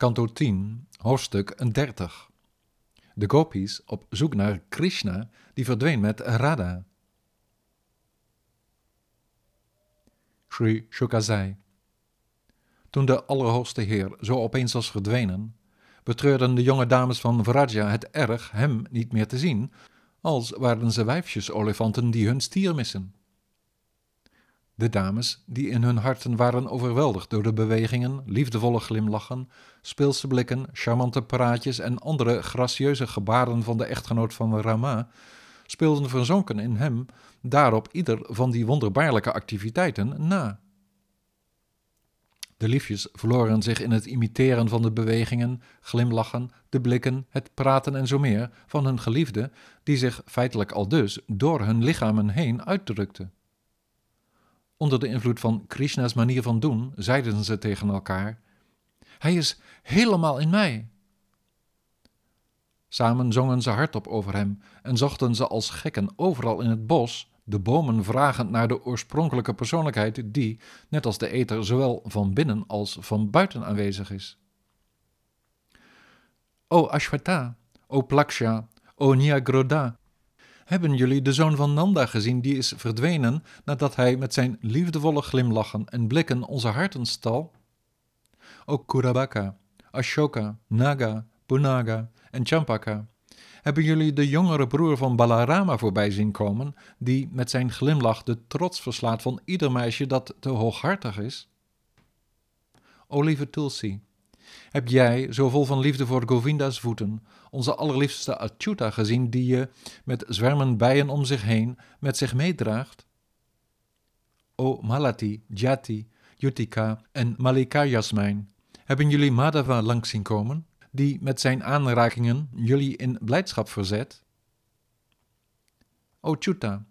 Kanto 10, hoofdstuk 30. De gopis op zoek naar Krishna, die verdween met Radha. Sri Shuka zei. Toen de Allerhoogste Heer zo opeens was verdwenen, betreurden de jonge dames van Vraja het erg hem niet meer te zien, als waren ze wijfjes-olifanten die hun stier missen. De dames, die in hun harten waren overweldigd door de bewegingen, liefdevolle glimlachen, speelse blikken, charmante praatjes en andere gracieuze gebaren van de echtgenoot van Rama, speelden verzonken in hem daarop ieder van die wonderbaarlijke activiteiten na. De liefjes verloren zich in het imiteren van de bewegingen, glimlachen, de blikken, het praten en zo meer van hun geliefde, die zich feitelijk al dus door hun lichamen heen uitdrukte. Onder de invloed van Krishna's manier van doen, zeiden ze tegen elkaar: Hij is helemaal in mij. Samen zongen ze hardop over hem en zochten ze als gekken overal in het bos, de bomen vragend naar de oorspronkelijke persoonlijkheid die, net als de ether, zowel van binnen als van buiten aanwezig is. O Ashwata, o Plaksha, o Nyagroda, hebben jullie de zoon van Nanda gezien die is verdwenen nadat hij met zijn liefdevolle glimlachen en blikken onze harten stal? Ook Kurabaka, Ashoka, Naga, Punaga en Champaka. Hebben jullie de jongere broer van Balarama voorbij zien komen, die met zijn glimlach de trots verslaat van ieder meisje dat te hooghartig is? O lieve Tulsi, heb jij, zo vol van liefde voor Govinda's voeten, onze allerliefste Achyuta gezien, die je, met zwermen bijen om zich heen, met zich meedraagt? O Malati, Jati, Yutika en Malika Jasmijn, hebben jullie Madhava langs zien komen, die met zijn aanrakingen jullie in blijdschap verzet? O Chuta,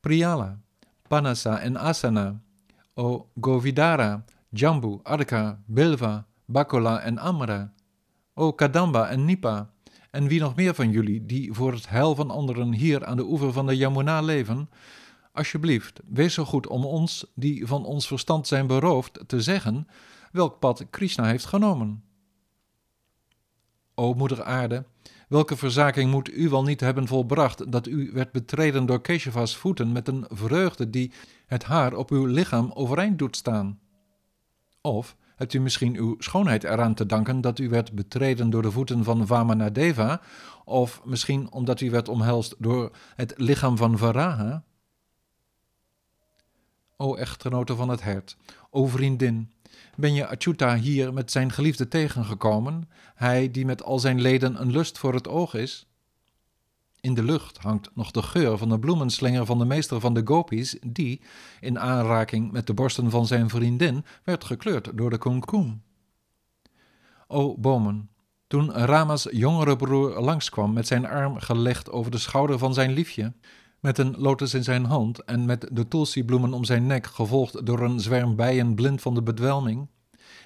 Priyala, Panasa en Asana, O Govidara, Jambu, Arka, Bilva, Bakola en Amra, o Kadamba en Nipa, en wie nog meer van jullie die voor het heil van anderen hier aan de oever van de Yamuna leven, alsjeblieft, wees zo goed om ons, die van ons verstand zijn beroofd, te zeggen welk pad Krishna heeft genomen. O moeder aarde, welke verzaking moet u wel niet hebben volbracht dat u werd betreden door Keshava's voeten met een vreugde die het haar op uw lichaam overeind doet staan? Of Hebt u misschien uw schoonheid eraan te danken dat u werd betreden door de voeten van Vamanadeva, of misschien omdat u werd omhelst door het lichaam van Varaha? O echtgenote van het hert, o vriendin, ben je Achyuta hier met zijn geliefde tegengekomen, hij die met al zijn leden een lust voor het oog is? In de lucht hangt nog de geur van de bloemenslinger van de meester van de gopis, die, in aanraking met de borsten van zijn vriendin, werd gekleurd door de kumkum. O bomen, toen Rama's jongere broer langskwam met zijn arm gelegd over de schouder van zijn liefje, met een lotus in zijn hand en met de tulsi-bloemen om zijn nek, gevolgd door een zwerm bijen blind van de bedwelming,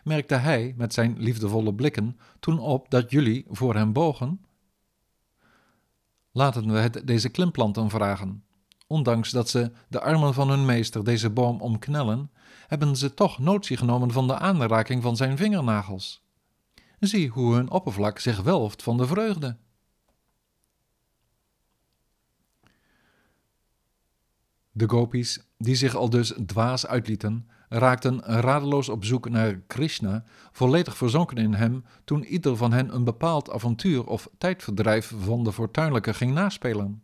merkte hij met zijn liefdevolle blikken toen op dat jullie voor hem bogen Laten we het deze klimplanten vragen. Ondanks dat ze de armen van hun meester deze boom omknellen, hebben ze toch notie genomen van de aanraking van zijn vingernagels. Zie hoe hun oppervlak zich welft van de vreugde. De gopis, die zich al dus dwaas uitlieten, raakten radeloos op zoek naar Krishna, volledig verzonken in hem, toen ieder van hen een bepaald avontuur of tijdverdrijf van de fortuinlijke ging naspelen.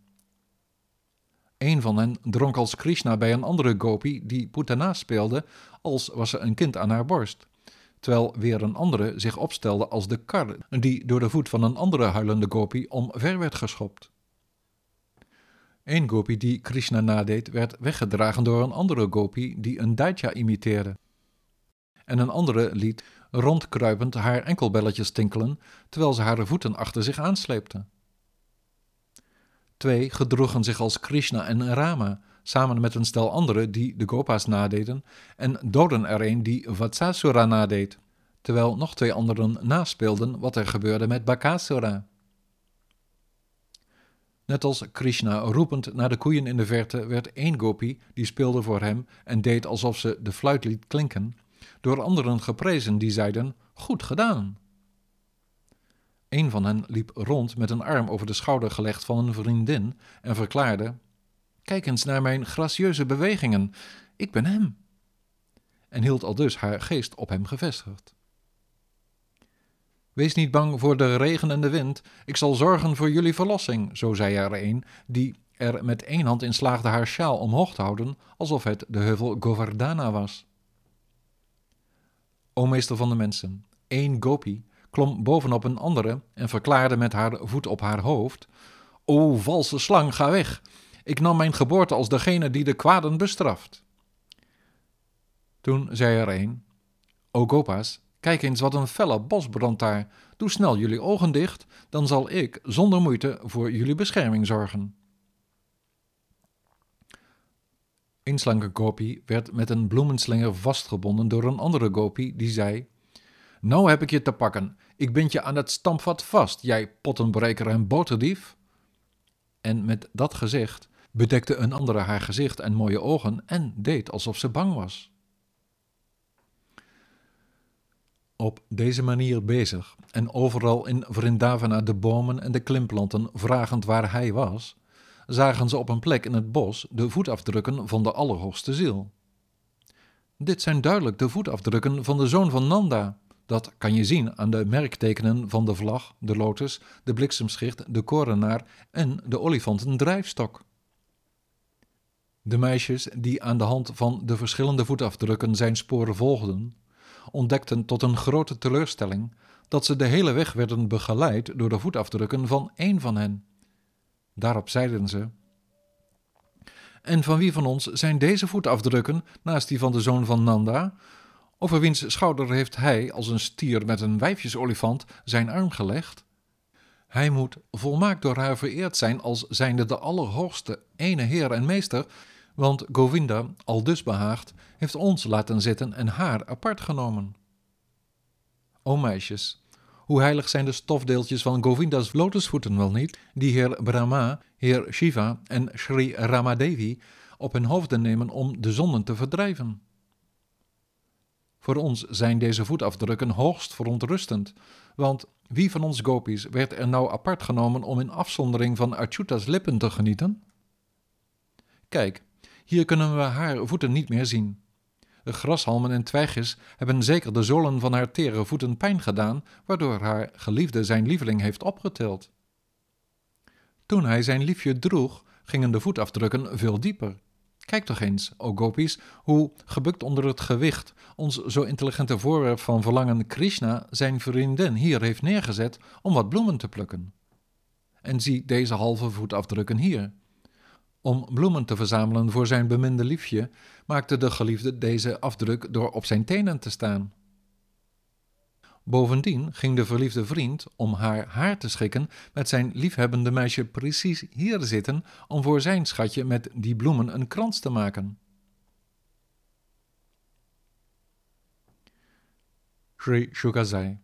Een van hen dronk als Krishna bij een andere gopi die Putana speelde, als was ze een kind aan haar borst, terwijl weer een andere zich opstelde als de kar die door de voet van een andere huilende gopi omver werd geschopt. Een gopi die Krishna nadeed, werd weggedragen door een andere gopi die een daitya imiteerde. En een andere liet rondkruipend haar enkelbelletjes tinkelen, terwijl ze haar voeten achter zich aansleepte. Twee gedroegen zich als Krishna en Rama, samen met een stel anderen die de gopa's nadeden, en doden er een die Vatsasura nadeed, terwijl nog twee anderen naspeelden wat er gebeurde met Bakasura. Net als Krishna roepend naar de koeien in de verte werd één gopi, die speelde voor hem en deed alsof ze de fluit liet klinken, door anderen geprezen die zeiden: Goed gedaan. Een van hen liep rond met een arm over de schouder gelegd van een vriendin en verklaarde: Kijk eens naar mijn gracieuze bewegingen, ik ben hem. En hield al dus haar geest op hem gevestigd. Wees niet bang voor de regen en de wind, ik zal zorgen voor jullie verlossing, zo zei er een, die er met één hand in slaagde haar sjaal omhoog te houden, alsof het de heuvel Govardhana was. O meester van de mensen, één gopi klom bovenop een andere en verklaarde met haar voet op haar hoofd: O valse slang, ga weg! Ik nam mijn geboorte als degene die de kwaden bestraft. Toen zei er een: O Gopas, kijk eens wat een felle bosbrand daar. Doe snel jullie ogen dicht, dan zal ik zonder moeite voor jullie bescherming zorgen. Een slanke gopi werd met een bloemenslinger vastgebonden door een andere gopi die zei: Nou heb ik je te pakken. Ik bind je aan het stampvat vast, jij pottenbreker en boterdief. En met dat gezegd bedekte een andere haar gezicht en mooie ogen en deed alsof ze bang was. Op deze manier bezig en overal in Vrindavana de bomen en de klimplanten vragend waar hij was, zagen ze op een plek in het bos de voetafdrukken van de Allerhoogste Ziel. Dit zijn duidelijk de voetafdrukken van de zoon van Nanda. Dat kan je zien aan de merktekenen van de vlag, de lotus, de bliksemschicht, de korenaar en de olifantendrijfstok. De meisjes die aan de hand van de verschillende voetafdrukken zijn sporen volgden, ontdekten tot een grote teleurstelling dat ze de hele weg werden begeleid door de voetafdrukken van één van hen. Daarop zeiden ze: En van wie van ons zijn deze voetafdrukken naast die van de zoon van Nanda? Over wiens schouder heeft hij, als een stier met een wijfjesolifant, zijn arm gelegd? Hij moet volmaakt door haar vereerd zijn als zijnde de allerhoogste, ene Heer en Meester, want Govinda, al dus behaagd, heeft ons laten zitten en haar apart genomen. O meisjes, hoe heilig zijn de stofdeeltjes van Govinda's lotusvoeten wel niet, die heer Brahma, heer Shiva en Sri Ramadevi op hun hoofden nemen om de zonden te verdrijven. Voor ons zijn deze voetafdrukken hoogst verontrustend, want wie van ons gopis werd er nou apart genomen om in afzondering van Achyuta's lippen te genieten? Kijk, hier kunnen we haar voeten niet meer zien. De grashalmen en twijgjes hebben zeker de zolen van haar tere voeten pijn gedaan, waardoor haar geliefde zijn lieveling heeft opgetild. Toen hij zijn liefje droeg, gingen de voetafdrukken veel dieper. Kijk toch eens, o gopis, hoe, gebukt onder het gewicht, ons zo intelligente voorwerp van verlangen Krishna zijn vriendin hier heeft neergezet om wat bloemen te plukken. En zie deze halve voetafdrukken hier. Om bloemen te verzamelen voor zijn beminde liefje, maakte de geliefde deze afdruk door op zijn tenen te staan. Bovendien ging de verliefde vriend, om haar haar te schikken, met zijn liefhebbende meisje precies hier zitten om voor zijn schatje met die bloemen een krans te maken. Sri Shuka zei: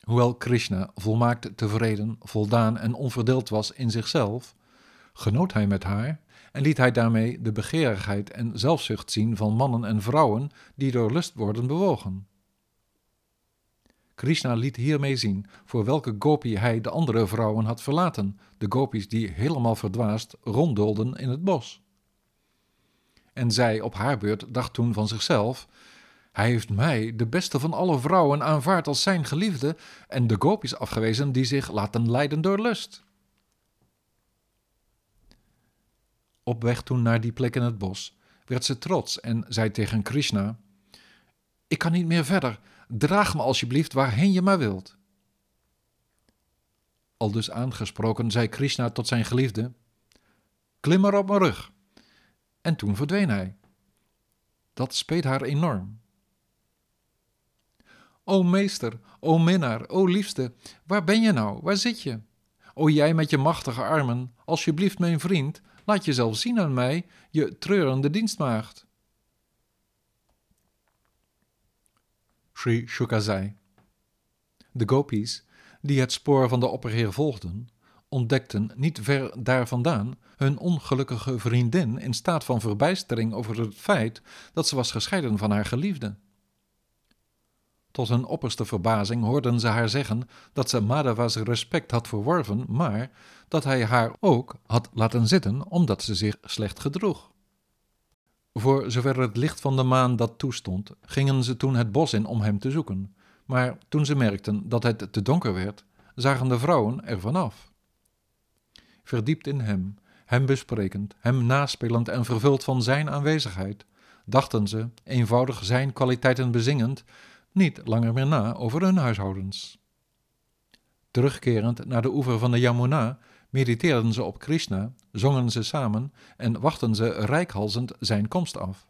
Hoewel Krishna volmaakt tevreden, voldaan en onverdeeld was in zichzelf, genoot hij met haar en liet hij daarmee de begeerigheid en zelfzucht zien van mannen en vrouwen die door lust worden bewogen. Krishna liet hiermee zien voor welke gopi hij de andere vrouwen had verlaten, de gopis die helemaal verdwaasd ronddolden in het bos. En zij op haar beurt dacht toen van zichzelf: Hij heeft mij, de beste van alle vrouwen, aanvaard als zijn geliefde en de gopis afgewezen die zich laten leiden door lust. Op weg toen naar die plek in het bos werd ze trots en zei tegen Krishna: Ik kan niet meer verder. Draag me alsjeblieft waarheen je maar wilt. Al dus aangesproken zei Krishna tot zijn geliefde: Klim maar op mijn rug. En toen verdween hij. Dat speet haar enorm. O meester, o minnaar, o liefste, waar ben je nou? Waar zit je? O jij met je machtige armen, alsjeblieft mijn vriend, laat jezelf zien aan mij, je treurende dienstmaagd. Sri Shuka zei. De gopis, die het spoor van de opperheer volgden, ontdekten niet ver daar vandaan hun ongelukkige vriendin in staat van verbijstering over het feit dat ze was gescheiden van haar geliefde. Tot hun opperste verbazing hoorden ze haar zeggen dat ze Madhava's respect had verworven, maar dat hij haar ook had laten zitten omdat ze zich slecht gedroeg. Voor zover het licht van de maan dat toestond, gingen ze toen het bos in om hem te zoeken. Maar toen ze merkten dat het te donker werd, zagen de vrouwen ervan af. Verdiept in hem, hem besprekend, hem naspelend en vervuld van zijn aanwezigheid, dachten ze, eenvoudig zijn kwaliteiten bezingend, niet langer meer na over hun huishoudens. Terugkerend naar de oever van de Yamuna, mediteerden ze op Krishna, zongen ze samen en wachten ze rijkhalzend zijn komst af.